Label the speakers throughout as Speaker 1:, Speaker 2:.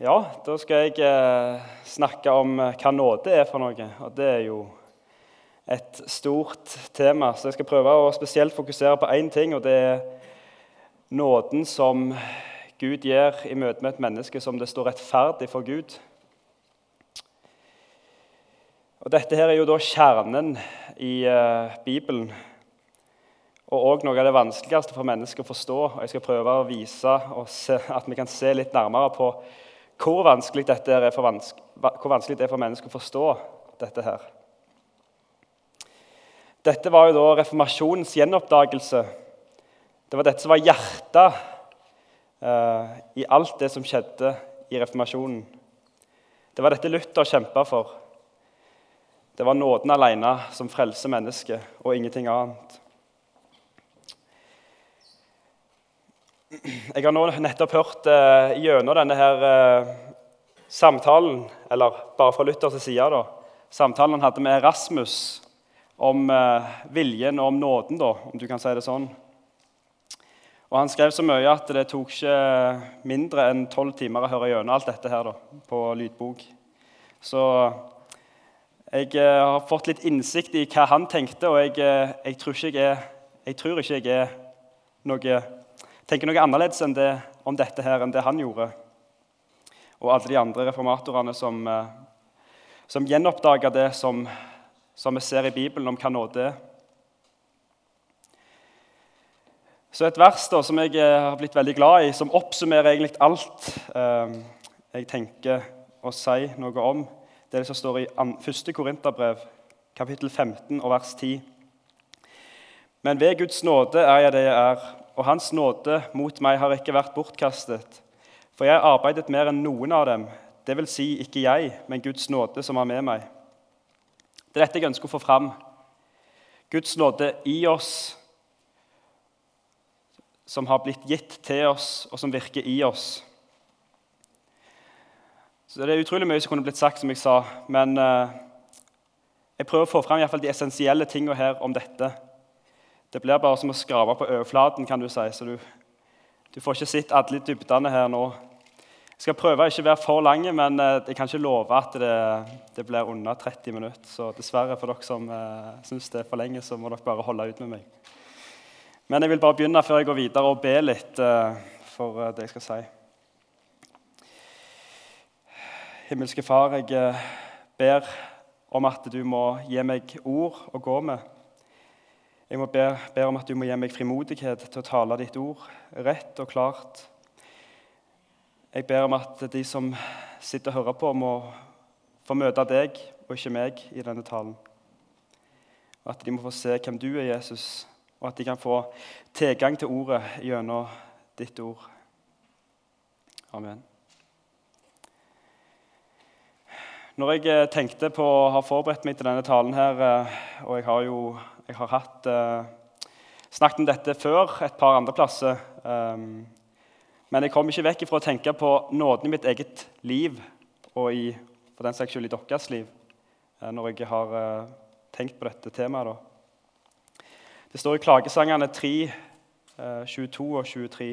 Speaker 1: Ja, da skal jeg eh, snakke om eh, hva nåde er for noe. Og det er jo et stort tema, så jeg skal prøve å spesielt fokusere på én ting, og det er nåden som Gud gir i møte med et menneske som det står rettferdig for Gud. Og Dette her er jo da kjernen i eh, Bibelen og òg noe av det vanskeligste for mennesker å forstå. og Jeg skal prøve å vise oss at vi kan se litt nærmere på hvor vanskelig, for, hvor vanskelig det er for mennesker å forstå dette her. Dette var jo da reformasjonens gjenoppdagelse. Det var dette som var hjertet eh, i alt det som skjedde i reformasjonen. Det var dette Luther kjempa for. Det var nåden alene som frelser mennesket, og ingenting annet. Jeg har nå nettopp hørt uh, gjennom denne her uh, samtalen, eller bare fra Luthers side, da, samtalen han hadde med Erasmus om uh, viljen og om nåden, da, om du kan si det sånn. Og Han skrev så mye at det tok ikke mindre enn tolv timer å høre gjennom alt dette her da, på lydbok. Så jeg har fått litt innsikt i hva han tenkte, og jeg, jeg, tror, ikke jeg, er, jeg tror ikke jeg er noe tenker noe annerledes enn det, om dette her enn det han gjorde. Og alle de andre reformatorene som, eh, som gjenoppdaga det som, som, vi ser i Bibelen om hva nåde er. Så et vers da, som jeg eh, har blitt veldig glad i, som oppsummerer egentlig alt eh, jeg tenker å si noe om, det er det som står i 1. Korinterbrev, kapittel 15 og vers 10. Men ved Guds nåde er jeg det jeg er, og Hans nåde mot meg har ikke vært bortkastet. For jeg har arbeidet mer enn noen av dem, det vil Si ikke jeg, men Guds nåde som er med meg. Det er dette jeg ønsker å få fram. Guds nåde i oss, som har blitt gitt til oss, og som virker i oss. Så Det er utrolig mye som kunne blitt sagt, som jeg sa, men eh, jeg prøver å få fram i hvert fall de essensielle tingene her om dette. Det blir bare som å skrave på overflaten, kan du si. Så du, du får ikke sett alle dybdene her nå. Jeg skal prøve å ikke være for lang, men eh, jeg kan ikke love at det, det blir under 30 minutter. Så dessverre, for dere som uh, syns det er for lenge, så må dere bare holde ut med meg. Men jeg vil bare begynne før jeg går videre, og be litt uh, for uh, det jeg skal si. Himmelske Far, jeg uh, ber om at du må gi meg ord å gå med. Jeg må be, ber om at du må gi meg frimodighet til å tale ditt ord rett og klart. Jeg ber om at de som sitter og hører på, må få møte deg og ikke meg i denne talen. Og At de må få se hvem du er, Jesus, og at de kan få tilgang til ordet gjennom ditt ord. Amen. Når jeg eh, tenkte på å ha forberedt meg til denne talen her, eh, og jeg har jo jeg har hatt, eh, snakket om dette før et par andre plasser. Um, men jeg kom ikke vekk fra å tenke på nåden i mitt eget liv og i, for den saks i deres liv eh, når jeg har eh, tenkt på dette temaet. Da. Det står i klagesangene 3, eh, 22 og 23.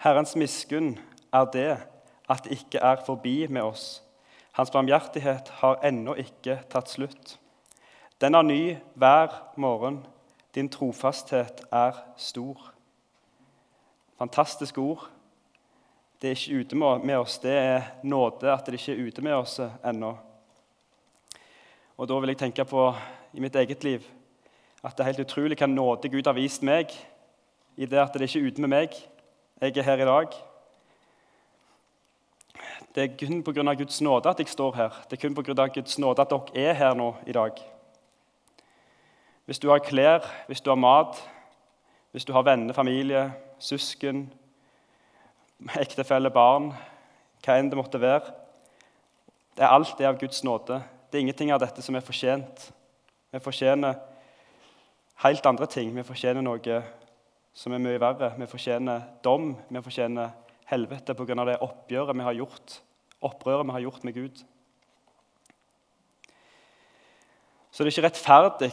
Speaker 1: Herrens miskunn er det at det ikke er forbi med oss. Hans barmhjertighet har ennå ikke tatt slutt. Den er ny hver morgen. Din trofasthet er stor. Fantastisk ord. Det er ikke ute med oss. Det er nåde at det ikke er ute med oss ennå. Og Da vil jeg tenke på i mitt eget liv at det er helt utrolig hva nåde Gud har vist meg i det at det ikke er ute med meg. Jeg er her i dag. Det er kun pga. Guds nåde at jeg står her. Det er kun pga. Guds nåde at dere er her nå i dag. Hvis du har klær, hvis du har mat, hvis du har venner, familie, søsken, ektefelle, barn, hva enn det måtte være det er Alt det av Guds nåde. Det er ingenting av dette som er fortjent. Vi fortjener helt andre ting. Vi fortjener noe som er mye verre. Vi fortjener dom. Vi fortjener helvete pga. det oppgjøret vi har gjort, opprøret vi har gjort med Gud. Så det er ikke rettferdig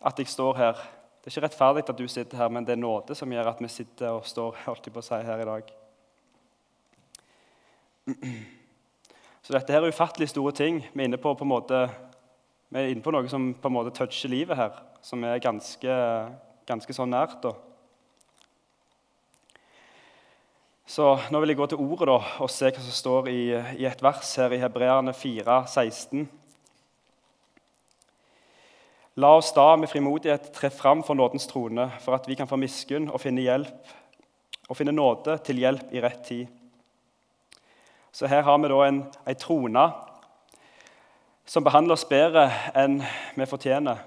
Speaker 1: at jeg står her. Det er ikke rettferdig at du sitter her, men det er nåde som gjør at vi sitter og står holdt på å si, her i dag. Så dette her er ufattelig store ting. Vi er inne på, på, måte, vi er inne på noe som på en måte toucher livet her, som er ganske, ganske sånn nært. da. Så Nå vil jeg gå til ordet da, og se hva som står i, i et vers her i Hebreerne 4, 16. La oss da med frimodighet tre fram for nådens trone, for at vi kan få miskunn og finne hjelp og finne nåde til hjelp i rett tid. Så her har vi da en, en trone som behandler oss bedre enn vi fortjener.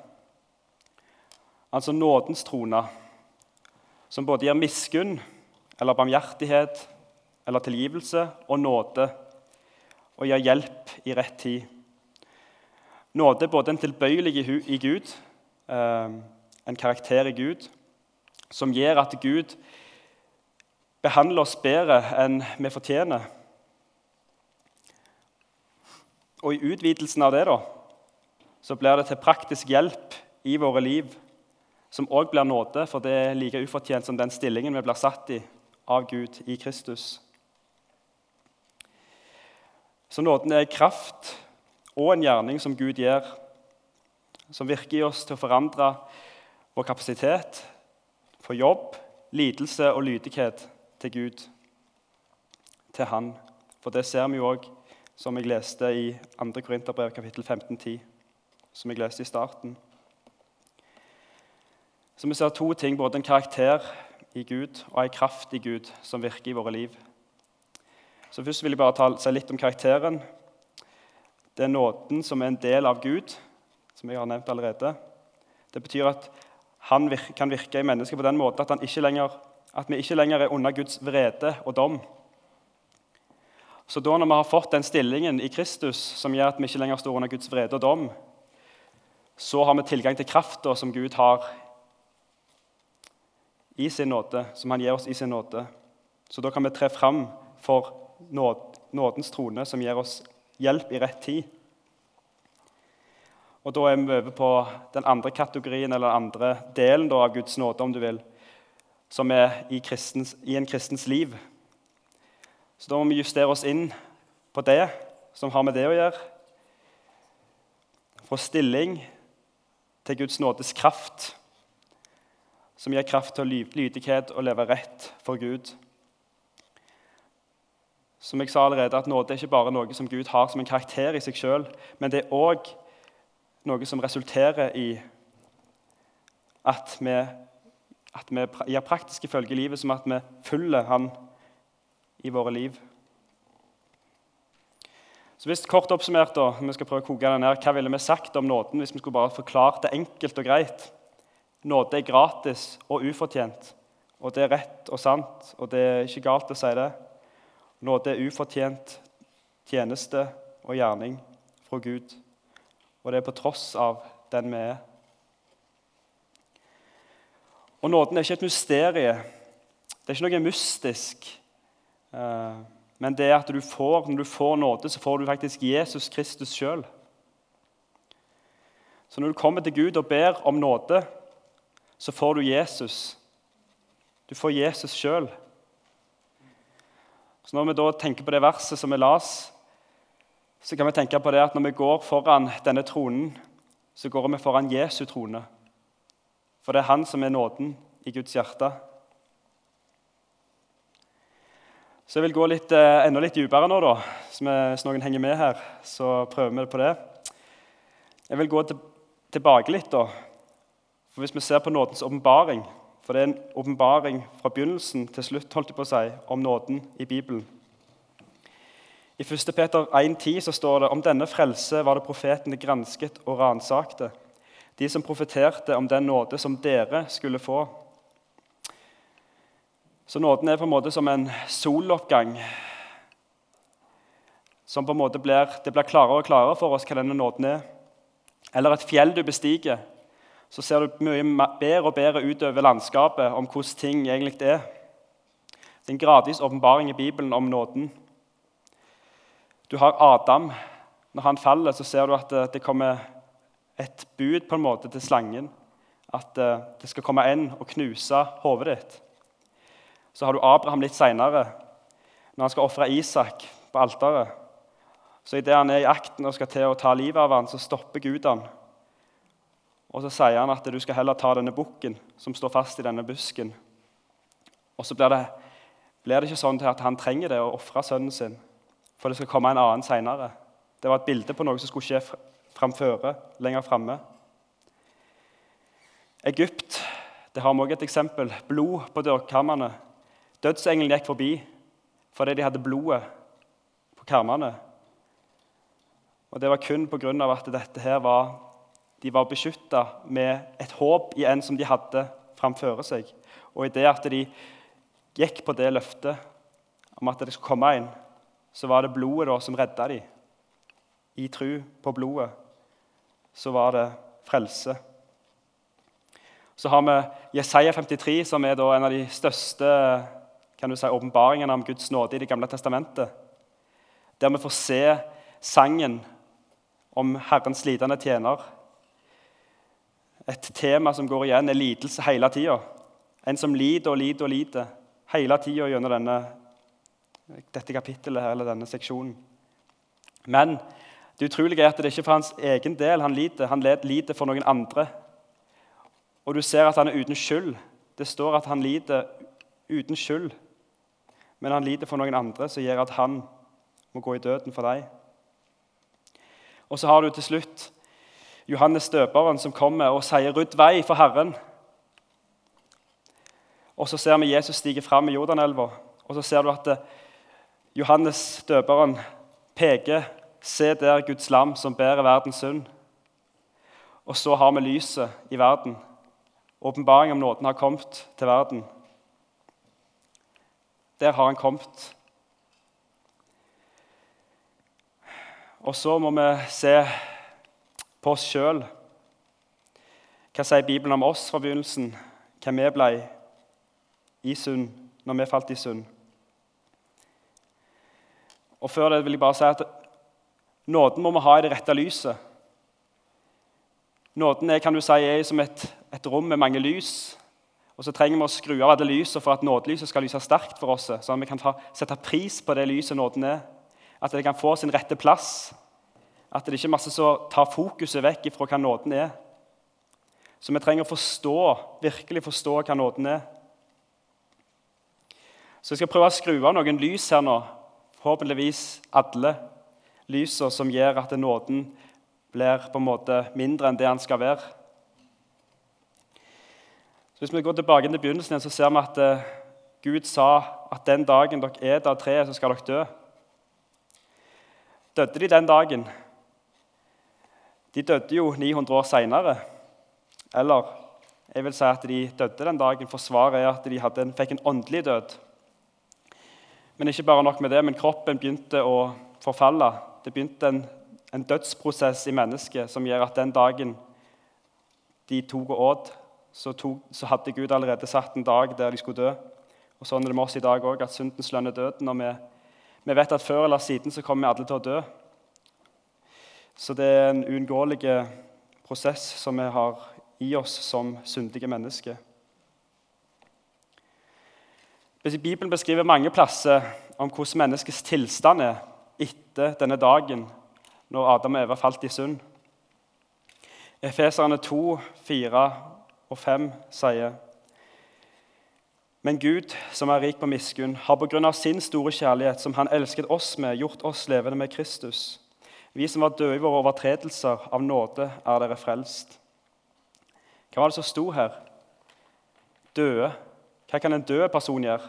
Speaker 1: Altså nådens trone, som både gir miskunn eller barmhjertighet eller tilgivelse og nåde og gir hjelp i rett tid. Nåde er både en tilbøyelig i Gud, eh, en karakter i Gud, som gjør at Gud behandler oss bedre enn vi fortjener. Og i utvidelsen av det da, så blir det til praktisk hjelp i våre liv, som òg blir nåde, for det er like ufortjent som den stillingen vi blir satt i av Gud i Kristus. Så nåden er kraft og en gjerning som Gud gjør, som virker i oss til å forandre vår kapasitet for jobb, lidelse og lydighet til Gud, til Han. For det ser vi jo òg, som jeg leste i 2. Korinterbrev kapittel 15-10, som jeg leste i starten. Så vi ser to ting, både en karakter i Gud og en kraft i Gud som virker i våre liv. Så Først vil jeg bare ta, si litt om karakteren. Det er nåden som er en del av Gud, som jeg har nevnt allerede. Det betyr at han kan virke i mennesket på den måten at, ikke lenger, at vi ikke lenger er under Guds vrede og dom. Så da når vi har fått den stillingen i Kristus som gjør at vi ikke lenger står under Guds vrede og dom, så har vi tilgang til krafta som Gud har i sin nåde, som han gir oss i sin nåde. Så da kan vi tre fram for nådens trone, som gir oss hjelp i rett tid. Og Da er vi over på den andre kategorien, eller den andre delen da, av Guds nåde, om du vil, som er i, kristens, i en kristens liv. Så da må vi justere oss inn på det som har med det å gjøre. Fra stilling til Guds nådes kraft som gir kraft til lydighet og leve rett for Gud. Som jeg sa allerede, at Nåde er ikke bare noe som Gud har som en karakter i seg sjøl, men det er òg noe som resulterer i at vi, at vi gir praktiske følger i livet, som at vi følger Han i våre liv. Så hvis Kort oppsummert, da, vi skal prøve å koke den ned, hva ville vi sagt om nåden hvis vi skulle bare forklart det enkelt og greit? Nåde er gratis og ufortjent. Og det er rett og sant, og det er ikke galt å si det. Nåde er ufortjent tjeneste og gjerning fra Gud. Og det er på tross av den vi er. Og nåden er ikke et mysterium. Det er ikke noe mystisk. Eh, men det er at du får, når du får nåde, så får du faktisk Jesus Kristus sjøl. Så når du kommer til Gud og ber om nåde, så får du Jesus. Du får Jesus sjøl. Så når vi da tenker på det verset som vi las, så kan vi tenke på det at når vi går foran denne tronen, så går vi foran Jesu trone. For det er han som er nåden i Guds hjerte. Så jeg vil gå litt, eh, enda litt dypere nå, da. Hvis noen henger med her, så prøver vi på det. Jeg vil gå til, tilbake litt da, for Hvis vi ser på nådens åpenbaring, for det er en åpenbaring fra begynnelsen til slutt holdt jeg på å si, om nåden i Bibelen. I 1. Peter 1,10 så står det om denne frelse var det profetene gransket og ransakte, de som profeterte om den nåde som dere skulle få. Så nåden er på en måte som en soloppgang. Som på en måte blir, Det blir klarere og klarere for oss hva denne nåden er. Eller et fjell du bestiger så ser du mye bedre og bedre utover landskapet om hvordan ting egentlig er. Det er en gradvis åpenbaring i Bibelen om nåden. Du har Adam. Når han faller, så ser du at det kommer et bud på en måte til slangen. At eh, det skal komme en og knuse hodet ditt. Så har du Abraham litt seinere, når han skal ofre Isak på alteret. Så idet han er i akten og skal til å ta livet av ham, så stopper Gud han. Og så sier han at du skal heller ta denne bukken som står fast i denne busken. Og så blir det, blir det ikke sånn at han trenger det å ofre sønnen sin, for det skal komme en annen seinere. Det var et bilde på noe som skulle skje framføre, lenger framme. Egypt det har vi også et eksempel. Blod på dørkarmene. Dødsengelen gikk forbi fordi de hadde blodet på karmene. Og Det var kun pga. at dette her var, de var beskytta med et håp i en som de hadde framfor seg. Og i det at de gikk på det løftet om at det skulle komme en, så var det blodet da som redda dem. I tru på blodet så var det frelse. Så har vi Jesaja 53, som er en av de største si, åpenbaringene om Guds nåde i Det gamle testamentet. Der vi får se sangen om Herrens lidende tjener. Et tema som går igjen, er lidelse hele tida. En som lider og lider og lider hele tida gjennom denne, dette kapittelet eller denne seksjonen. Men det utrolige er at det ikke er for hans egen del han lider. Han lider for noen andre. Og du ser at han er uten skyld. Det står at han lider uten skyld. Men han lider for noen andre, som gjør at han må gå i døden for deg. Og så har du til slutt Johannes døperen som kommer og sier 'Rydd vei for Herren'. Og så ser vi Jesus stige fram i Jordanelva, og så ser du at Johannes døperen peker 'Se der Guds lam som bærer verdens synd'. Og så har vi lyset i verden. Åpenbaring om nåden har kommet til verden. Der har han kommet. Og så må vi se på oss sjøl. Hva sier Bibelen om oss fra begynnelsen? Hvem vi ble i synd når vi falt i synd? Og Før det vil jeg bare si at nåden må vi ha i det rette lyset. Nåden er, kan du si, er som et, et rom med mange lys. Og så trenger vi å skru av alle lysene for at nådelyset skal lyse sterkt for oss. Sånn at vi kan ta, sette pris på det lyset nåden er. At det kan få sin rette plass. At det ikke er masse som tar fokuset vekk fra hva nåden er. Så vi trenger å forstå, virkelig forstå hva nåden er. Så jeg skal prøve å skru av noen lys her nå. Forhåpentligvis alle lysene som gjør at nåden blir på en måte mindre enn det han skal være. Så Hvis vi går tilbake til begynnelsen, så ser vi at eh, Gud sa at den dagen dere er av treet, så skal dere dø. Døde de den dagen? De døde jo 900 år seinere. Eller jeg vil si at de døde den dagen, for svaret er at de en, fikk en åndelig død. Men ikke bare nok med det, men kroppen begynte å forfalle. Det begynte en en dødsprosess i mennesket som gjør at den dagen de tok og åt, så, tok, så, hadde Gud allerede satt en dag der de skulle dø. Og Sånn er det med oss i dag òg, at syndens lønn er døden. Og vi, vi, vet at før eller siden så kommer vi alle til å dø. Så det er en uunngåelig prosess som vi har i oss som syndige mennesker. Bibelen beskriver mange plasser om hvordan menneskets tilstand er etter denne dagen når Adam og Eva falt i synd. Efeserne 2, 4 og 5 sier Men Gud, som er rik på miskunn, har på grunn av sin store kjærlighet, som Han elsket oss med, gjort oss levende med Kristus. Vi som var døde i våre overtredelser, av nåde er dere frelst. Hva var det som sto her? Døde. Hva kan en død person gjøre?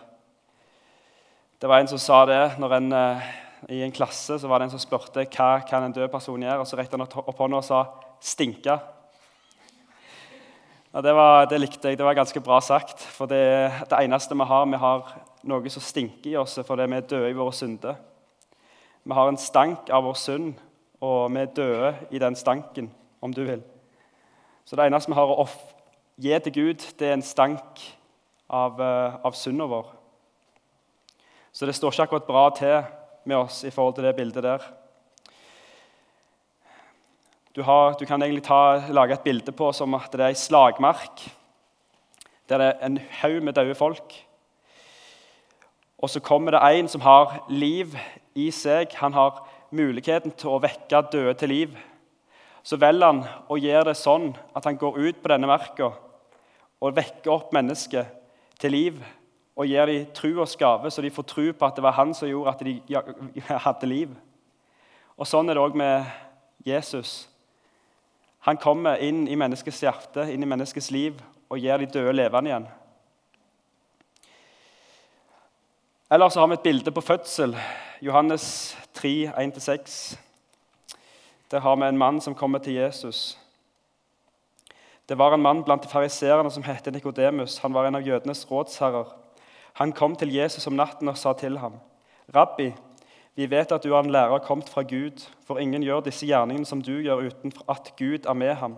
Speaker 1: Det var en som sa det når en eh, i en klasse så var det en som spurte hva kan en død person gjøre. Og så rekte han opp hånda og sa 'stinke'. Det, det, likte jeg. Det var ganske bra sagt. For det det eneste vi har. Vi har noe som stinker i oss fordi vi er døde i våre synder. Vi har en stank av vår synd, og vi er døde i den stanken, om du vil. Så det eneste vi har å gi til Gud, det er en stank av, eh, av synda vår. Så det står ikke akkurat bra til med oss i forhold til det bildet der. Du, har, du kan egentlig ta, lage et bilde på som at det er ei slagmark. Der det er en haug med døde folk. Og så kommer det en som har liv i seg. Han har muligheten til å vekke døde til liv. Så velger han å gjøre det sånn at han går ut på denne marka og vekker opp mennesket til liv og gir dem tru og skave, så de får tru på at det var han som gjorde at de hadde liv. Og Sånn er det òg med Jesus. Han kommer inn i menneskets hjerte, inn i menneskets liv, og gjør de døde levende igjen. Eller så har vi et bilde på fødsel. Johannes 3, 1-6. Der har vi en mann som kommer til Jesus. Det var en mann blant de fariseerne som het Nikodemus. Han var en av jødenes rådsherrer. Han kom til Jesus om natten og sa til ham, 'Rabbi, vi vet at du er en lærer kommet fra Gud, for ingen gjør disse gjerningene som du gjør, uten at Gud er med ham.'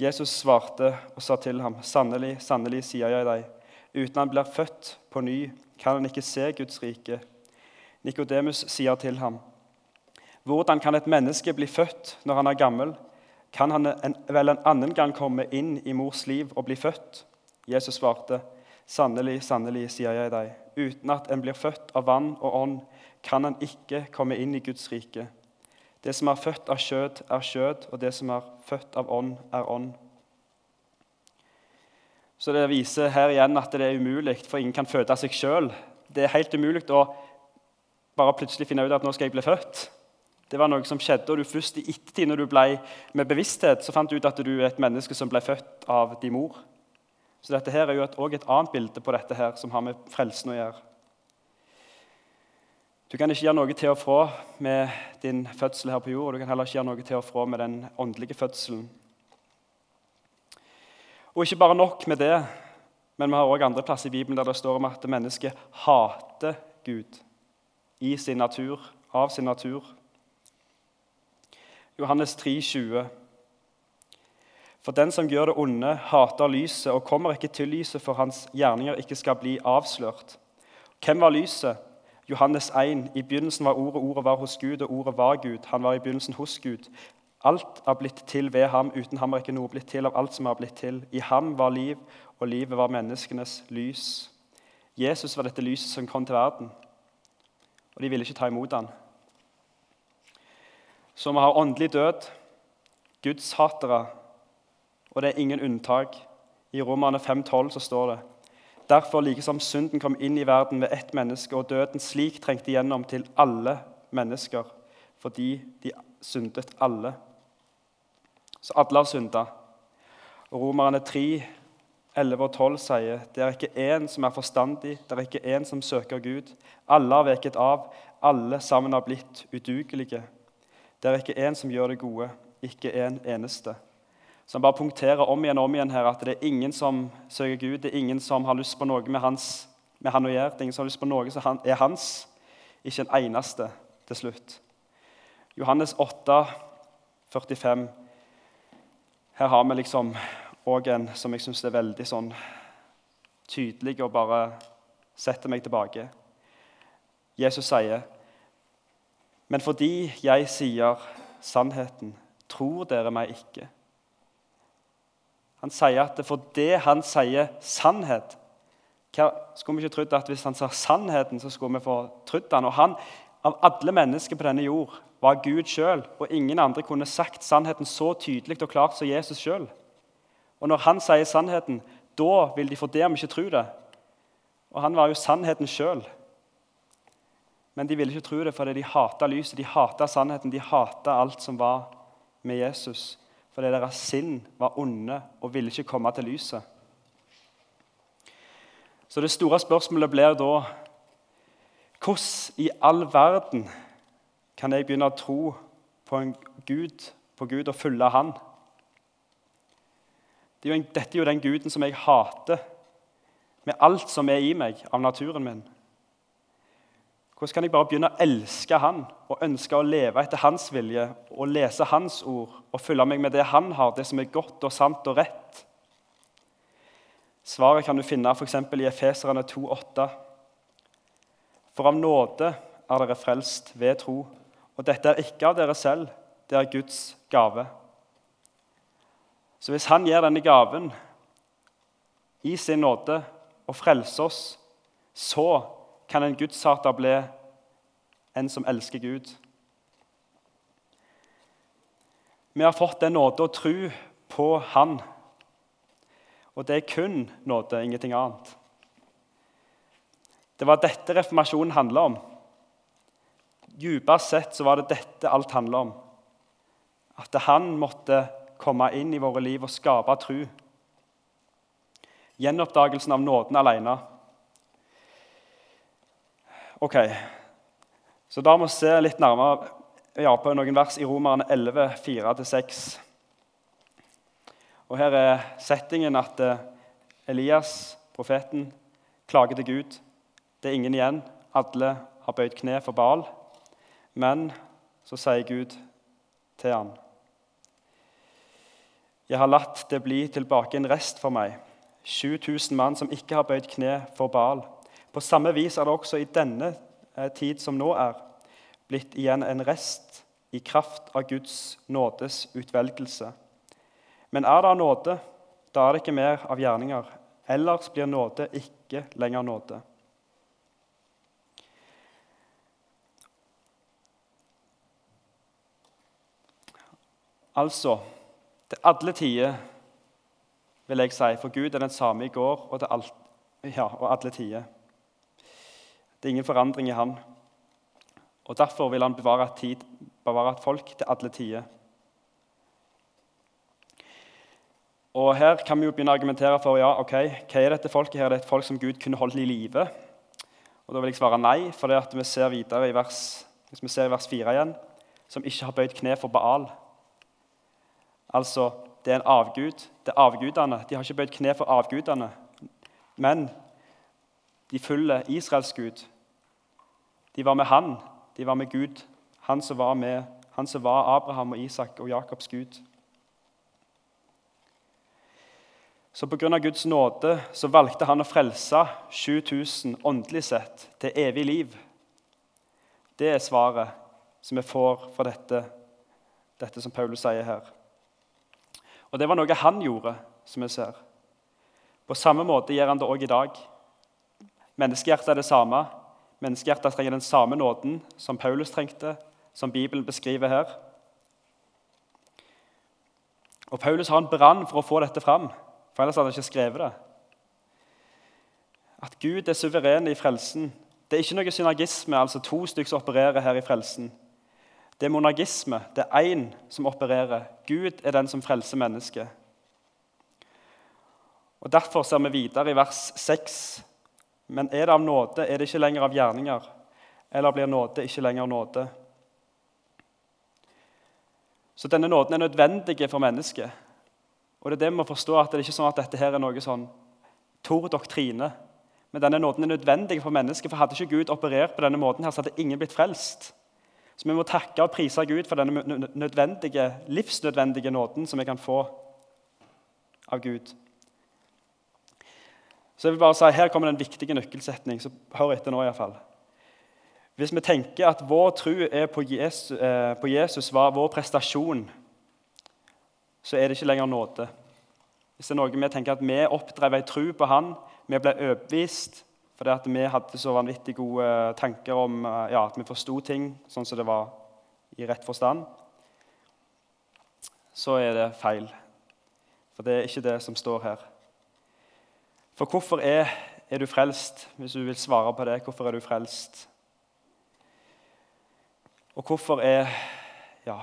Speaker 1: Jesus svarte og sa til ham, 'Sannelig, sannelig, sier jeg deg, uten han blir født på ny, kan han ikke se Guds rike.' Nikodemus sier til ham, 'Hvordan kan et menneske bli født når han er gammel?' Kan han en, vel en annen gang komme inn i mors liv og bli født? Jesus svarte, Sannelig, sannelig, sier jeg deg, uten at en blir født av vann og ånd, kan en ikke komme inn i Guds rike. Det som er født av kjød, er kjød, og det som er født av ånd, er ånd. Så Det viser her igjen at det er umulig, for ingen kan føde seg sjøl. Det er helt umulig å bare plutselig finne ut at nå skal jeg bli født. Det var noe som skjedde, og du først i ettertid, når du ble med bevissthet, så fant du ut at du er et menneske som ble født av din mor. Så dette her er jo også et, et annet bilde på dette her, som har med frelsen å gjøre. Du kan ikke gjøre noe til og fra med din fødsel her på jord, og du kan heller ikke gjøre noe til og fra med den åndelige fødselen. Og ikke bare nok med det, men vi har også andre plasser i Bibelen der det står om at mennesket hater Gud i sin natur, av sin natur. Johannes 3, 20. For den som gjør det onde, hater lyset og kommer ikke til lyset for hans gjerninger ikke skal bli avslørt. Hvem var lyset? Johannes 1. I begynnelsen var Ordet, Ordet var hos Gud, og Ordet var Gud. Han var i begynnelsen hos Gud. Alt er blitt til ved ham. Uten ham er ikke noe blitt til av alt som er blitt til. I ham var liv, og livet var menneskenes lys. Jesus var dette lyset som kom til verden, og de ville ikke ta imot ham. Så vi har åndelig død, gudshatere, og det er ingen unntak. I Romerne 5,12 så står det Derfor, like som synden kom inn i verden ved ett menneske, og døden slik trengte igjennom til alle mennesker, fordi de syndet alle. Så alle har synda. Romerne 3, 11 og 12 sier det er ikke én som er forstandig, det er ikke én som søker Gud. Alle har veket av, alle sammen har blitt udugelige. Det er ikke én som gjør det gode, ikke en eneste. Så han bare punkterer om igjen og om igjen her at det er ingen som søker Gud. Det er ingen som har lyst på noe med, hans, med han å gjøre. Det er ingen som har lyst på noe som er hans. Ikke en eneste til slutt. Johannes 8, 45. Her har vi liksom òg en som jeg syns er veldig sånn tydelig og bare setter meg tilbake. Jesus sier, 'Men fordi jeg sier sannheten, tror dere meg ikke.' Han sier at det han sier sannhet hva, Skulle vi ikke trodd at hvis han sa sannheten, så skulle vi få trodd han? Og han, av alle mennesker på denne jord, var Gud sjøl, og ingen andre kunne sagt sannheten så tydelig og klart som Jesus sjøl. Og når han sier sannheten, da vil de for det om ikke tro det. Og han var jo sannheten sjøl. Men de ville ikke tro det fordi de hata lyset, de hata sannheten, de hata alt som var med Jesus fordi deres sinn var onde og ville ikke komme til lyset. Så det store spørsmålet blir da Hvordan i all verden kan jeg begynne å tro på Gud, på Gud og følge Han? Det er en, dette er jo den guden som jeg hater med alt som er i meg av naturen min. Hvordan kan jeg bare begynne å elske Han og ønske å leve etter Hans vilje og lese Hans ord og følge meg med det Han har, det som er godt og sant og rett? Svaret kan du finne f.eks. i Efeserne 2,8. For av nåde er dere frelst ved tro, og dette er ikke av dere selv, det er Guds gave. Så hvis Han gir denne gaven i sin nåde og frelser oss, så kan en gudshater bli en som elsker Gud. Vi har fått den nåde å tro på Han. Og det er kun nåde, ingenting annet. Det var dette reformasjonen handla om. Djupest sett så var det dette alt handla om. At han måtte komme inn i våre liv og skape tru. Gjenoppdagelsen av nåden alene. Ok, så da må vi se litt nærmere ja, på noen vers i Romerne 11, 4-6. Og Her er settingen at eh, Elias, profeten, klager til Gud. Det er ingen igjen. Alle har bøyd kne for Baal. Men så sier Gud til ham Jeg har latt det bli tilbake en rest for meg, 7000 mann som ikke har bøyd kne for Baal. På samme vis er det også i denne eh, tid som nå er, blitt igjen en rest i kraft av Guds nådes utvelgelse. Men er det nåde, da er det ikke mer av gjerninger. Ellers blir nåde ikke lenger nåde. Altså til alle tider, vil jeg si, for Gud er den samme i går og, alt, ja, og alle tider. Det er ingen forandring i Han. Og Derfor vil han bevare tid, bevare et folk til alle tider. Og Her kan vi jo begynne å argumentere for ja, ok, hva er dette folket. her? Det er et folk som Gud kunne holdt i live. Og Da vil jeg svare nei, for det at vi ser videre i vers, hvis vi ser i vers 4 igjen, som ikke har bøyd kne for Baal. Altså, det er en avgud. Det er avgudene. De har ikke bøyd kne for avgudene, men de følger Israels gud. De var med han. De var med Gud, han som var, med, han som var Abraham og Isak og Jakobs Gud. Så pga. Guds nåde så valgte han å frelse 7000 åndelig sett til evig liv. Det er svaret som vi får fra dette, dette som Paulus sier her. Og det var noe han gjorde, som vi ser. På samme måte gjør han det òg i dag. Menneskehjertet er det samme. Menneskehjertet trenger den samme nåden som Paulus trengte, som Bibelen beskriver her. Og Paulus har en brann for å få dette fram, for ellers hadde han ikke skrevet det. At Gud er suveren i frelsen. Det er ikke noe synergisme, altså to stykker som opererer her i frelsen. Det er monagisme. Det er én som opererer. Gud er den som frelser mennesket. Og Derfor ser vi videre i vers 6 men er det av nåde, er det ikke lenger av gjerninger. Eller blir nåde ikke lenger nåde? Så denne nåden er nødvendig for mennesket. Og det er det vi må forstå, at det er ikke sånn at dette her er noe sånn tor doktrine. Men denne nåden er nødvendig for mennesket, for hadde ikke Gud operert på denne måten, her, så hadde ingen blitt frelst. Så vi må takke og prise Gud for denne nødvendige, livsnødvendige nåden som vi kan få av Gud. Så jeg vil bare si, Her kommer den viktige viktig nøkkelsetning. så hør etter nå i hvert fall. Hvis vi tenker at vår tro er på Jesus, eh, på Jesus var vår prestasjon, så er det ikke lenger nåde. Hvis det er noe vi tenker at vi oppdrev ei tro på Han, vi ble overbevist fordi at vi hadde så vanvittig gode tanker om eh, ja, at vi forsto ting sånn som det var i rett forstand, så er det feil. For det er ikke det som står her. For hvorfor er, er, du frelst, hvis du vil svare på det? Hvorfor er du frelst? Og hvorfor er ja,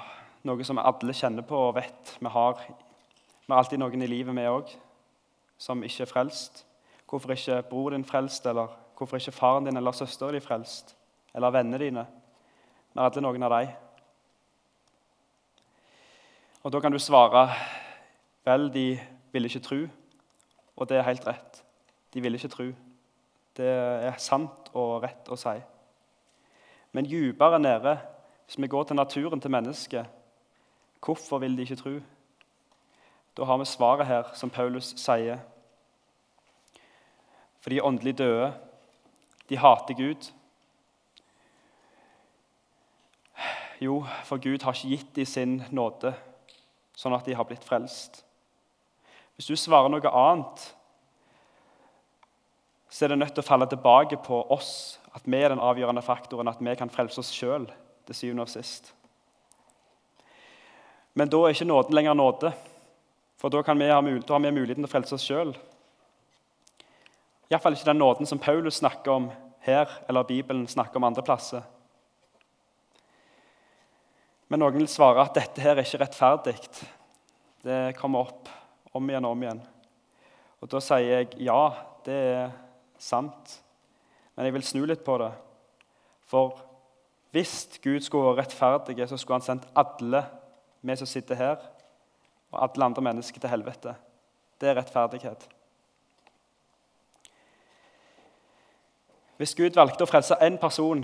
Speaker 1: noe som alle kjenner på og vet Vi har, vi har alltid noen i livet, vi òg, som ikke er frelst. Hvorfor ikke bror din frelst, eller hvorfor ikke faren din eller søsteren din frelst? Eller vennene dine? Vi er alle noen av dem. Og Da kan du svare vel, de ville ikke tro, og det er helt rett. De ville ikke tro. Det er sant og rett å si. Men dypere nede, hvis vi går til naturen til mennesket, hvorfor vil de ikke tro? Da har vi svaret her, som Paulus sier. For de er åndelig døde. De hater Gud. Jo, for Gud har ikke gitt dem sin nåde, sånn at de har blitt frelst. Hvis du svarer noe annet, så er det nødt til å falle tilbake på oss, at vi er den avgjørende faktoren, at vi kan frelse oss sjøl til syvende og sist. Men da er ikke nåden lenger nåde, for da, vi ha, da har vi muligheten til å frelse oss sjøl. Iallfall ikke den nåden som Paulus snakker om her, eller Bibelen snakker om andre plasser. Men noen vil svare at dette her er ikke rettferdig. Det kommer opp om igjen og om igjen. Og Da sier jeg ja, det er sant. Men jeg vil snu litt på det. For hvis Gud skulle være rettferdig, så skulle han sendt alle vi som sitter her, og alle andre mennesker til helvete. Det er rettferdighet. Hvis Gud valgte å frelse én person,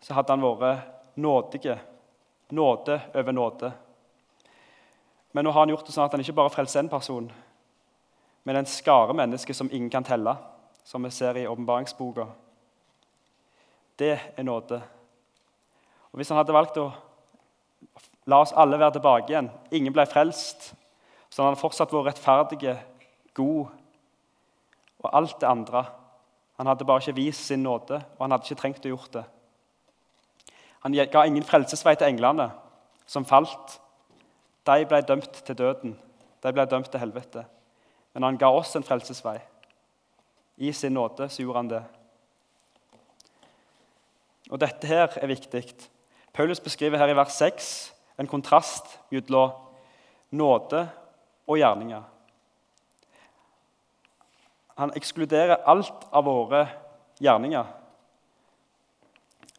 Speaker 1: så hadde han vært nådige. Nåde over nåde. Men nå har han gjort det sånn at han ikke bare frelser én person, men en skare mennesker som ingen kan telle, som vi ser i åpenbaringsboka. Det er nåde. Og Hvis han hadde valgt å la oss alle være tilbake igjen, ingen ble frelst, så han hadde fortsatt vært rettferdige, god og alt det andre. Han hadde bare ikke vist sin nåde, og han hadde ikke trengt å gjort det. Han ga ingen frelsesvei til englene som falt. De ble dømt til døden. De ble dømt til helvete. Men han ga oss en frelsesvei. I sin nåde så gjorde han det. Og Dette her er viktig. Paulus beskriver her i vers 6 en kontrast mellom nåde og gjerninger. Han ekskluderer alt av våre gjerninger.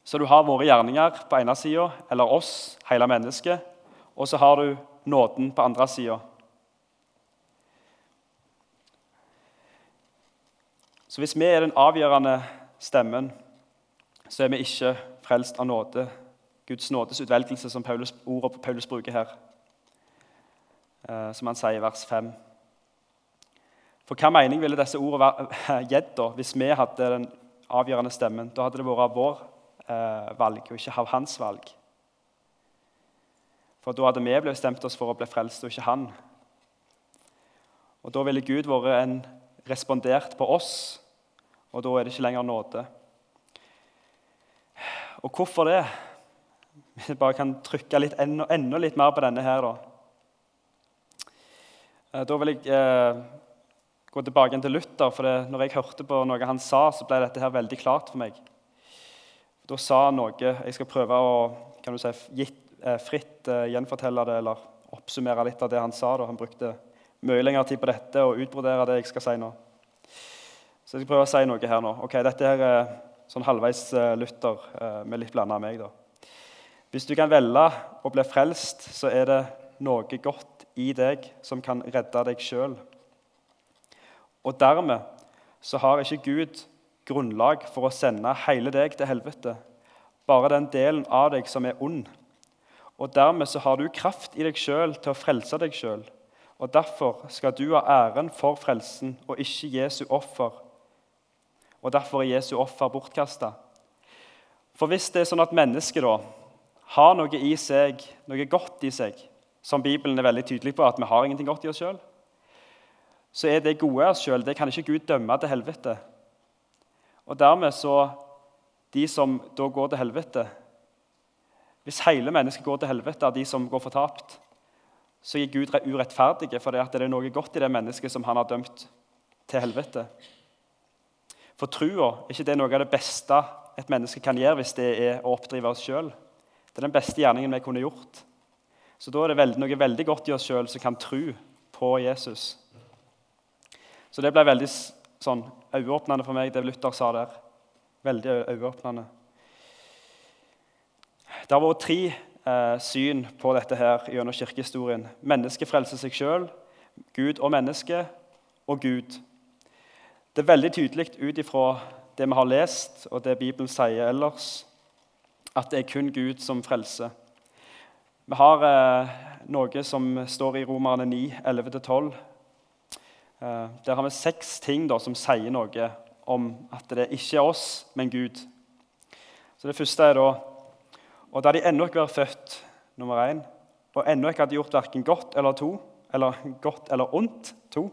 Speaker 1: Så du har våre gjerninger på ene sida, eller oss, hele mennesket, og så har du nåden på andre sida. Så hvis vi er den avgjørende stemmen, så er vi ikke frelst av nåde. Guds nådes utvelgelse, som Paulus, ordet Paulus bruker her. Eh, som han sier i vers 5. For hva mening ville disse ordene gitt da, hvis vi hadde den avgjørende stemmen? Da hadde det vært vår eh, valg, og ikke hans valg. For da hadde vi bestemt oss for å bli frelst, og ikke han. Og Da ville Gud vært en respondert på oss, og da er det ikke lenger nåde. Og hvorfor det? Vi bare kan trykke litt, enda, enda litt mer på denne her, da. Eh, da vil jeg eh, gå tilbake til Luther. for det, når jeg hørte på noe han sa, så ble dette her veldig klart for meg. Da sa han noe Jeg skal prøve å kan du si, gitt, eh, fritt eh, gjenfortelle det eller oppsummere litt av det han sa. Da. Han brukte mye lengre tid på dette og utbrodere det jeg skal si nå. Så jeg skal prøve å si noe her nå. Ok, Dette her er sånn halvveis eh, Luther med litt blanda meg. da. Hvis du kan velge å bli frelst, så er det noe godt i deg som kan redde deg sjøl. Og dermed så har ikke Gud grunnlag for å sende hele deg til helvete, bare den delen av deg som er ond. Og dermed så har du kraft i deg sjøl til å frelse deg sjøl. Og derfor skal du ha æren for frelsen og ikke Jesu offer. Og derfor er Jesu offer bortkasta. For hvis det er sånn at mennesket da har noe i seg, noe godt i seg, som Bibelen er veldig tydelig på at vi har ingenting godt i oss sjøl, så er det gode av oss sjøl. Det kan ikke Gud dømme til helvete. Og dermed så De som da går til helvete Hvis hele mennesket går til helvete av de som går fortapt, så er Gud urettferdig, for det er noe godt i det mennesket som han har dømt til helvete. For trua er ikke det noe av det beste et menneske kan gjøre hvis det er å oppdrive oss sjøl. Det er den beste gjerningen vi kunne gjort. Så da er det noe veldig godt i oss sjøl som kan tro på Jesus. Så det ble veldig sånn, øyeåpnende for meg, det Luther sa der. Veldig øyeåpnende. Det har vært tre eh, syn på dette her gjennom kirkehistorien. Mennesket frelser seg sjøl, Gud og menneske, og Gud. Det er veldig tydelig ut ifra det vi har lest, og det Bibelen sier ellers, at det er kun Gud som frelser. Vi har eh, noe som står i Romerne 9, 11-12, Eh, der har vi seks ting da, som sier noe om at det ikke er oss, men Gud. Så Det første er da Og da de ennå ikke var født, nummer én, og ennå ikke hadde gjort verken godt eller to, eller godt eller ondt, to,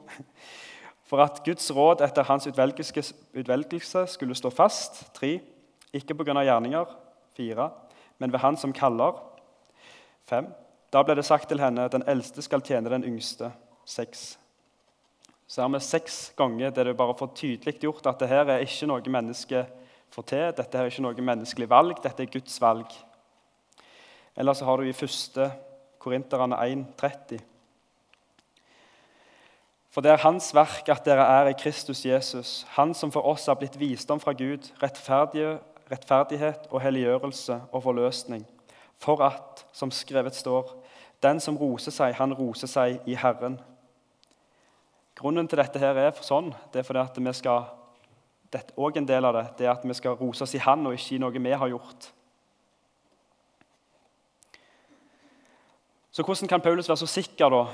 Speaker 1: For at Guds råd etter hans utvelgelse skulle stå fast. tre, Ikke pga. gjerninger. fire, Men ved Han som kaller. fem, Da ble det sagt til henne den eldste skal tjene den yngste. 6. Så har vi seks ganger der det bare får tydelig gjort at dette er ikke noe menneske får til. Dette er ikke noe menneskelig valg, dette er Guds valg. Eller så har du i 1. Korinterne 1,30. For det er Hans verk at dere er i Kristus Jesus, Han som for oss har blitt visdom fra Gud, rettferdighet og helliggjørelse og forløsning, for at, som skrevet står, den som roser seg, han roser seg i Herren. Grunnen til dette her er sånn, det er fordi at vi skal dette, og en del av det, det er at vi skal rose oss i Han og ikke i noe vi har gjort. Så hvordan kan Paulus være så sikker da,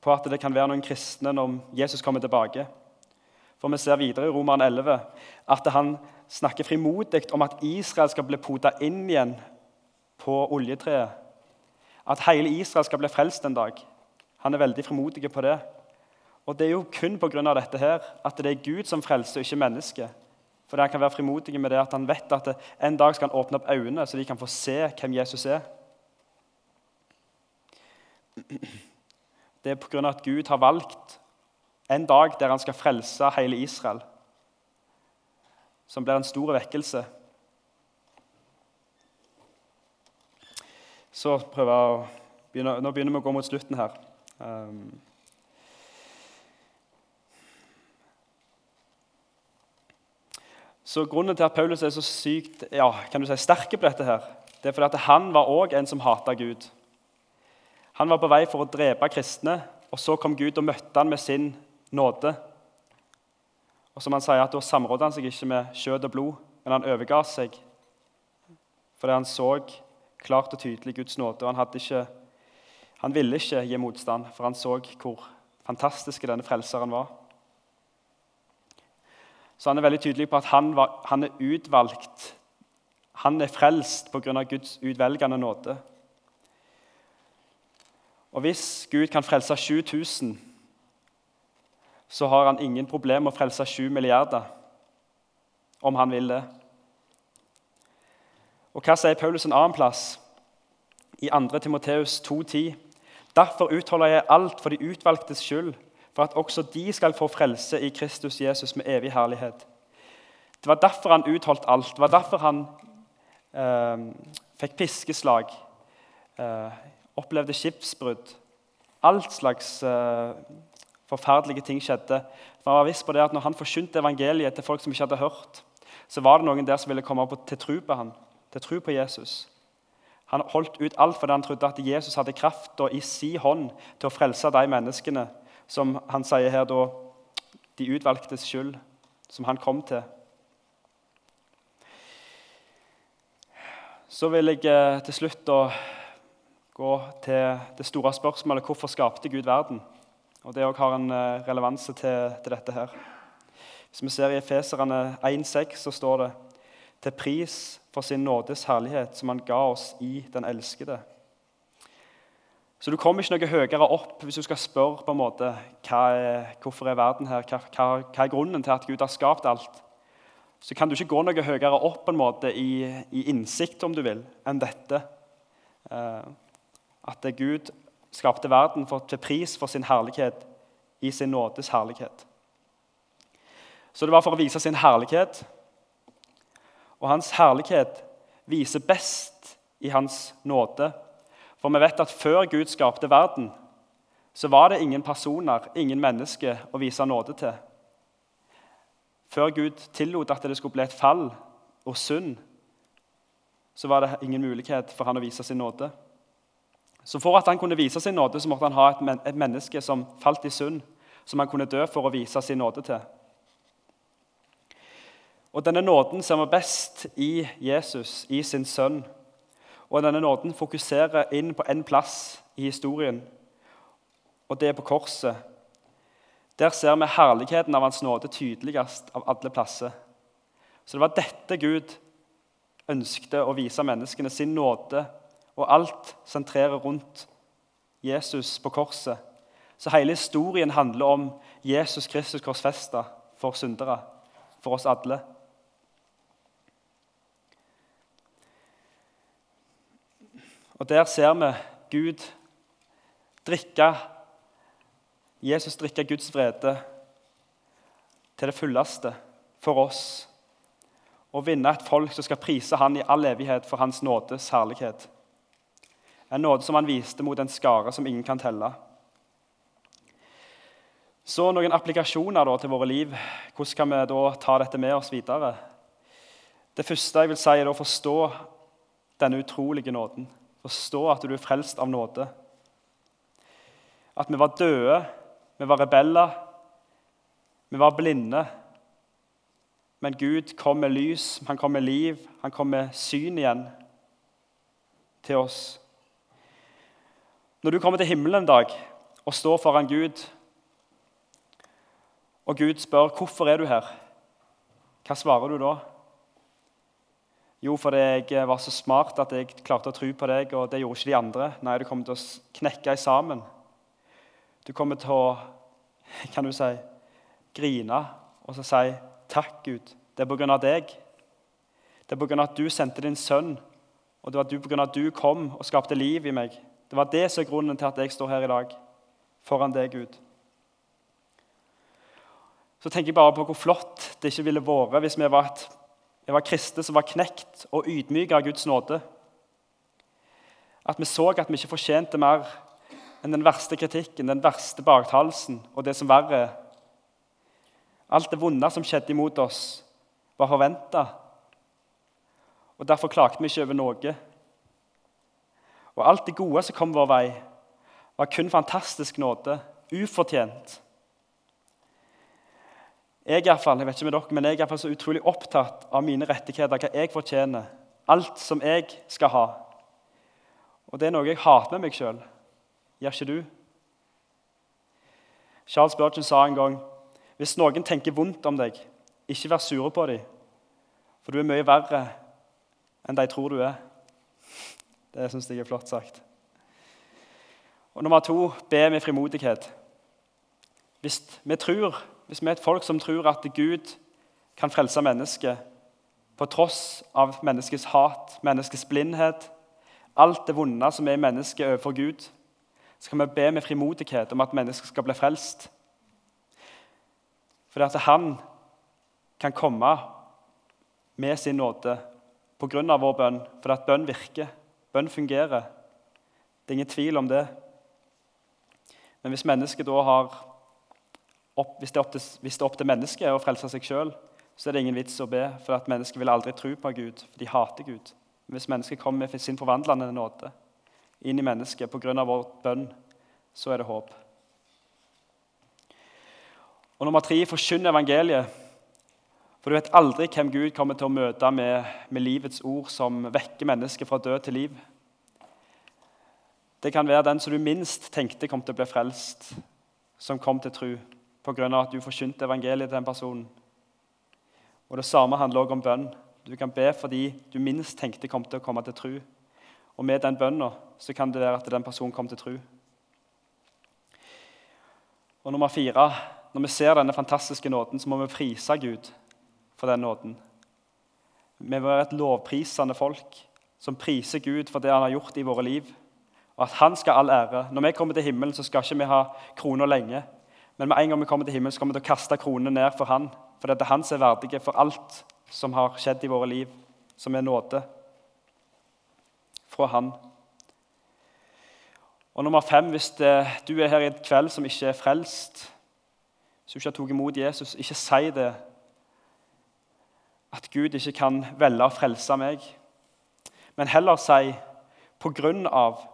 Speaker 1: på at det kan være noen kristne når Jesus kommer tilbake? For Vi ser videre i Roman 11 at han snakker frimodig om at Israel skal bli pota inn igjen på oljetreet. At hele Israel skal bli frelst en dag. Han er veldig frimodig på det. Og Det er jo kun pga. dette her, at det er Gud som frelser, ikke mennesket. For Han kan være frimodig med det at han vet at en dag skal han åpne opp øynene, så de kan få se hvem Jesus er. Det er pga. at Gud har valgt en dag der han skal frelse hele Israel, som blir en stor vekkelse. Så prøver jeg å begynne, Nå begynner vi å gå mot slutten her. Um, så Grunnen til at Paulus er så sykt ja, kan du si, sterke på dette, her, det er fordi at han var òg en som hata Gud. Han var på vei for å drepe kristne, og så kom Gud og møtte han med sin nåde. Og som han sier, at Da samrådde han seg ikke med kjøtt og blod, men han overga seg fordi han så klart og tydelig Guds nåde. og han, hadde ikke, han ville ikke gi motstand, for han så hvor fantastisk denne frelseren var. Så han er veldig tydelig på at han, var, han er utvalgt. Han er frelst pga. Guds utvelgende nåde. Og hvis Gud kan frelse 7000, så har han ingen problem med å frelse 7 milliarder, om han vil det. Og hva sier Paulus en annen plass? I 2. Timoteus 2,10.: Derfor utholder jeg alt for de utvalgtes skyld, for at også de skal få frelse i Kristus Jesus med evig herlighet. Det var derfor han utholdt alt. Det var derfor han eh, fikk piskeslag. Eh, opplevde skipsbrudd. Alt slags eh, forferdelige ting skjedde. For han var viss på det at Når han forkynte evangeliet til folk som ikke hadde hørt, så var det noen der som ville komme til tro på han, til tro på Jesus. Han holdt ut alt fordi han trodde at Jesus hadde kraft i si hånd til å frelse de menneskene som han sier her da, de utvalgtes skyld, som han kom til. Så vil jeg eh, til slutt da gå til det store spørsmålet hvorfor skapte Gud verden? Og Det har en eh, relevanse til, til, dette. her. Hvis vi ser i Efeserne 1,6, så står det til pris for sin nådes herlighet, som han ga oss i den elskede. Så du kommer ikke noe høyere opp hvis du skal spørre på en måte, hva er, hvorfor er verden her, hva, hva, hva, er grunnen til at Gud har skapt alt. Så kan du ikke gå noe høyere opp på en måte i, i innsikt om du vil, enn dette. Eh, at Gud skapte verden for, til pris for sin herlighet i sin nådes herlighet. Så det var for å vise sin herlighet. Og hans herlighet viser best i hans nåde. For vi vet at før Gud skapte verden, så var det ingen personer, ingen mennesker, å vise nåde til. Før Gud tillot at det skulle bli et fall og synd, så var det ingen mulighet for han å vise sin nåde. Så For at han kunne vise sin nåde, så måtte han ha et, menneske som falt i synd, som han kunne dø for å vise sin nåde til. Og Denne nåden ser vi best i Jesus, i sin sønn. Og Denne nåden fokuserer inn på én plass i historien, og det er på korset. Der ser vi herligheten av Hans nåde tydeligst av alle plasser. Så det var dette Gud ønskte å vise menneskene, sin nåde og alt sentrerer rundt Jesus på korset, Så hele historien handler om Jesus Kristus korsfesta for syndere, for oss alle. Og der ser vi Gud drikke Jesus drikke Guds vrede til det fulleste for oss og vinne et folk som skal prise han i all evighet for hans nådes herlighet. En nåde som han viste mot en skare som ingen kan telle. Så noen applikasjoner da, til våre liv. Hvordan kan vi da ta dette med oss videre? Det første jeg vil si, er å forstå denne utrolige nåden. Forstå at du er frelst av nåde. At vi var døde, vi var rebeller, vi var blinde. Men Gud kom med lys, han kom med liv, han kom med syn igjen til oss. Når du kommer til himmelen en dag og står foran Gud, og Gud spør 'Hvorfor er du her?' Hva svarer du da? Jo, fordi jeg var så smart at jeg klarte å tro på deg, og det gjorde ikke de andre. Nei, du kommer til å knekke sammen. Du kommer til å kan du si, grine og så si 'Takk, Gud. Det er på grunn av deg.' Det er på grunn av at du sendte din sønn, og det var på grunn av at du kom og skapte liv i meg. Det var det som er grunnen til at jeg står her i dag, foran deg, Gud. Så tenker jeg bare på hvor flott det ikke ville vært hvis vi var, et, vi var kristne som var knekt og ydmyka av Guds nåde. At vi så at vi ikke fortjente mer enn den verste kritikken, den verste baktalelsen og det som verre Alt det vonde som skjedde imot oss, var forventa. Og derfor klagde vi ikke over noe. Og alt det gode som kom vår vei, var kun fantastisk nåde, ufortjent. Jeg, er fall, jeg vet ikke med dere, men jeg er så utrolig opptatt av mine rettigheter, hva jeg fortjener. Alt som jeg skal ha. Og det er noe jeg hater med meg sjøl. Gjør ikke du? Charles Burgeon sa en gang hvis noen tenker vondt om deg, ikke vær sure på dem, for du er mye verre enn de tror du er. Det syns jeg er flott sagt. Og Nummer to be med frimodighet. Hvis vi, tror, hvis vi er et folk som tror at Gud kan frelse mennesket på tross av menneskets hat, menneskets blindhet, alt det vonde som er i mennesket overfor Gud, så kan vi be med frimodighet om at mennesket skal bli frelst. Fordi at han kan komme med sin nåde pga. vår bønn, fordi at bønn virker. Bønn fungerer. Det er ingen tvil om det. Men hvis mennesket da har opp, hvis, det er opp til, hvis det er opp til mennesket å frelse seg sjøl, så er det ingen vits å be, for at mennesket vil aldri tro på Gud, for de hater Gud. Men hvis mennesket kommer med sin forvandlende nåde inn i mennesket pga. vår bønn, så er det håp. Og nummer tre forkynn evangeliet. For du vet aldri hvem Gud kommer til å møte med, med livets ord som vekker mennesket fra død til liv. Det kan være den som du minst tenkte kom til å bli frelst, som kom til tro pga. at du forkynte evangeliet til den personen. Og Det samme handler også om bønn. Du kan be fordi du minst tenkte kom til å komme til tru. Og med den bønna kan det være at den personen kom til tru. Og nummer fire når vi ser denne fantastiske nåden, så må vi prise Gud for den nåden. Vi må være et lovprisende folk som priser Gud for det han har gjort i våre liv. Og at han skal ha all ære. Når vi kommer til himmelen, så skal ikke vi ha kroner lenge. Men med en gang vi kommer til himmelen, så kommer vi til å kaste kronene ned for han. For det er han som er verdig for alt som har skjedd i våre liv, som er nåde fra han. Og nummer fem, hvis det, du er her i et kveld som ikke er frelst, som ikke har tatt imot Jesus, ikke si det. At Gud ikke kan velge å frelse meg. Men heller si på grunn av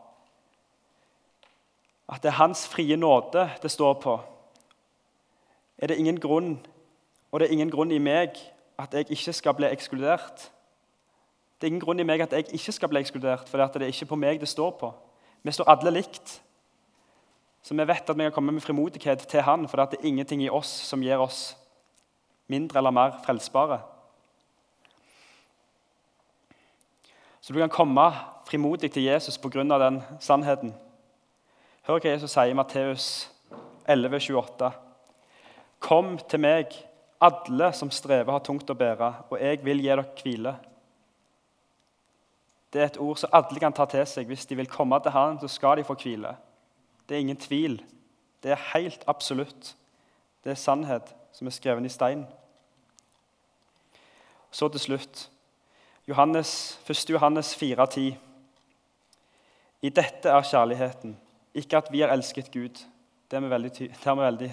Speaker 1: at det er Hans frie nåde det står på, er det ingen grunn, og det er ingen grunn i meg at jeg ikke skal bli ekskludert. Det er ingen grunn i meg at jeg ikke skal bli ekskludert, for det er ikke på meg det står på. Vi står alle likt. Så vi vet at vi kan komme med frimodighet til Han, for det er ingenting i oss som gjør oss mindre eller mer frelsbare. Så du kan komme frimodig til Jesus pga. den sannheten. Hør hva Jesus sier i Matteus 11,28. Kom til meg, alle som strever har tungt å bære, og jeg vil gi dere hvile. Det er et ord som alle kan ta til seg. Hvis de vil komme til Han, så skal de få hvile. Det er ingen tvil. Det er helt absolutt. Det er sannhet som er skrevet i stein. Så til slutt Johannes, 1. Johannes 4,10. I dette er kjærligheten, ikke at vi har elsket Gud. Det er vi veldig, det er vi veldig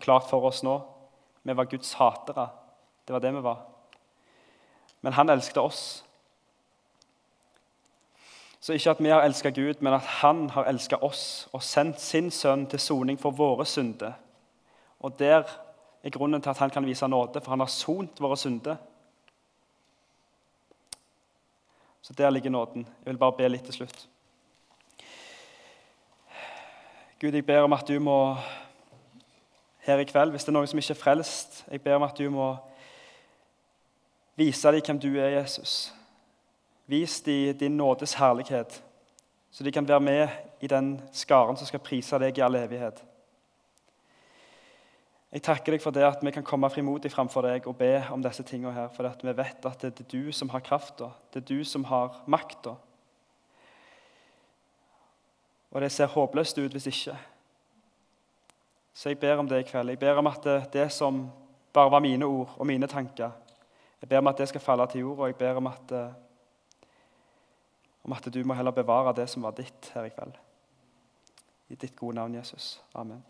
Speaker 1: klart for oss nå. Vi var Guds hatere. Det var det vi var. Men han elsket oss. Så ikke at vi har elsket Gud, men at han har elsket oss og sendt sin sønn til soning for våre synder. Og der er grunnen til at han kan vise nåde, for han har sont våre synder. Så der ligger nåden. Jeg vil bare be litt til slutt. Gud, jeg ber om at du må her i kveld, hvis det er noen som ikke er frelst, jeg ber om at du må vise dem hvem du er, Jesus. Vis dem din nådes herlighet, så de kan være med i den skaren som skal prise deg i all evighet. Jeg takker deg for det at vi kan komme frimodig framfor deg og be om disse tingene her, for vi vet at det er du som har krafta, det er du som har makta. Og det ser håpløst ut hvis ikke. Så jeg ber om det i kveld. Jeg ber om at det, det som bare var mine ord og mine tanker, jeg ber om at det skal falle til jord, og jeg ber om at, eh, om at du må heller bevare det som var ditt her i kveld. I ditt gode navn, Jesus. Amen.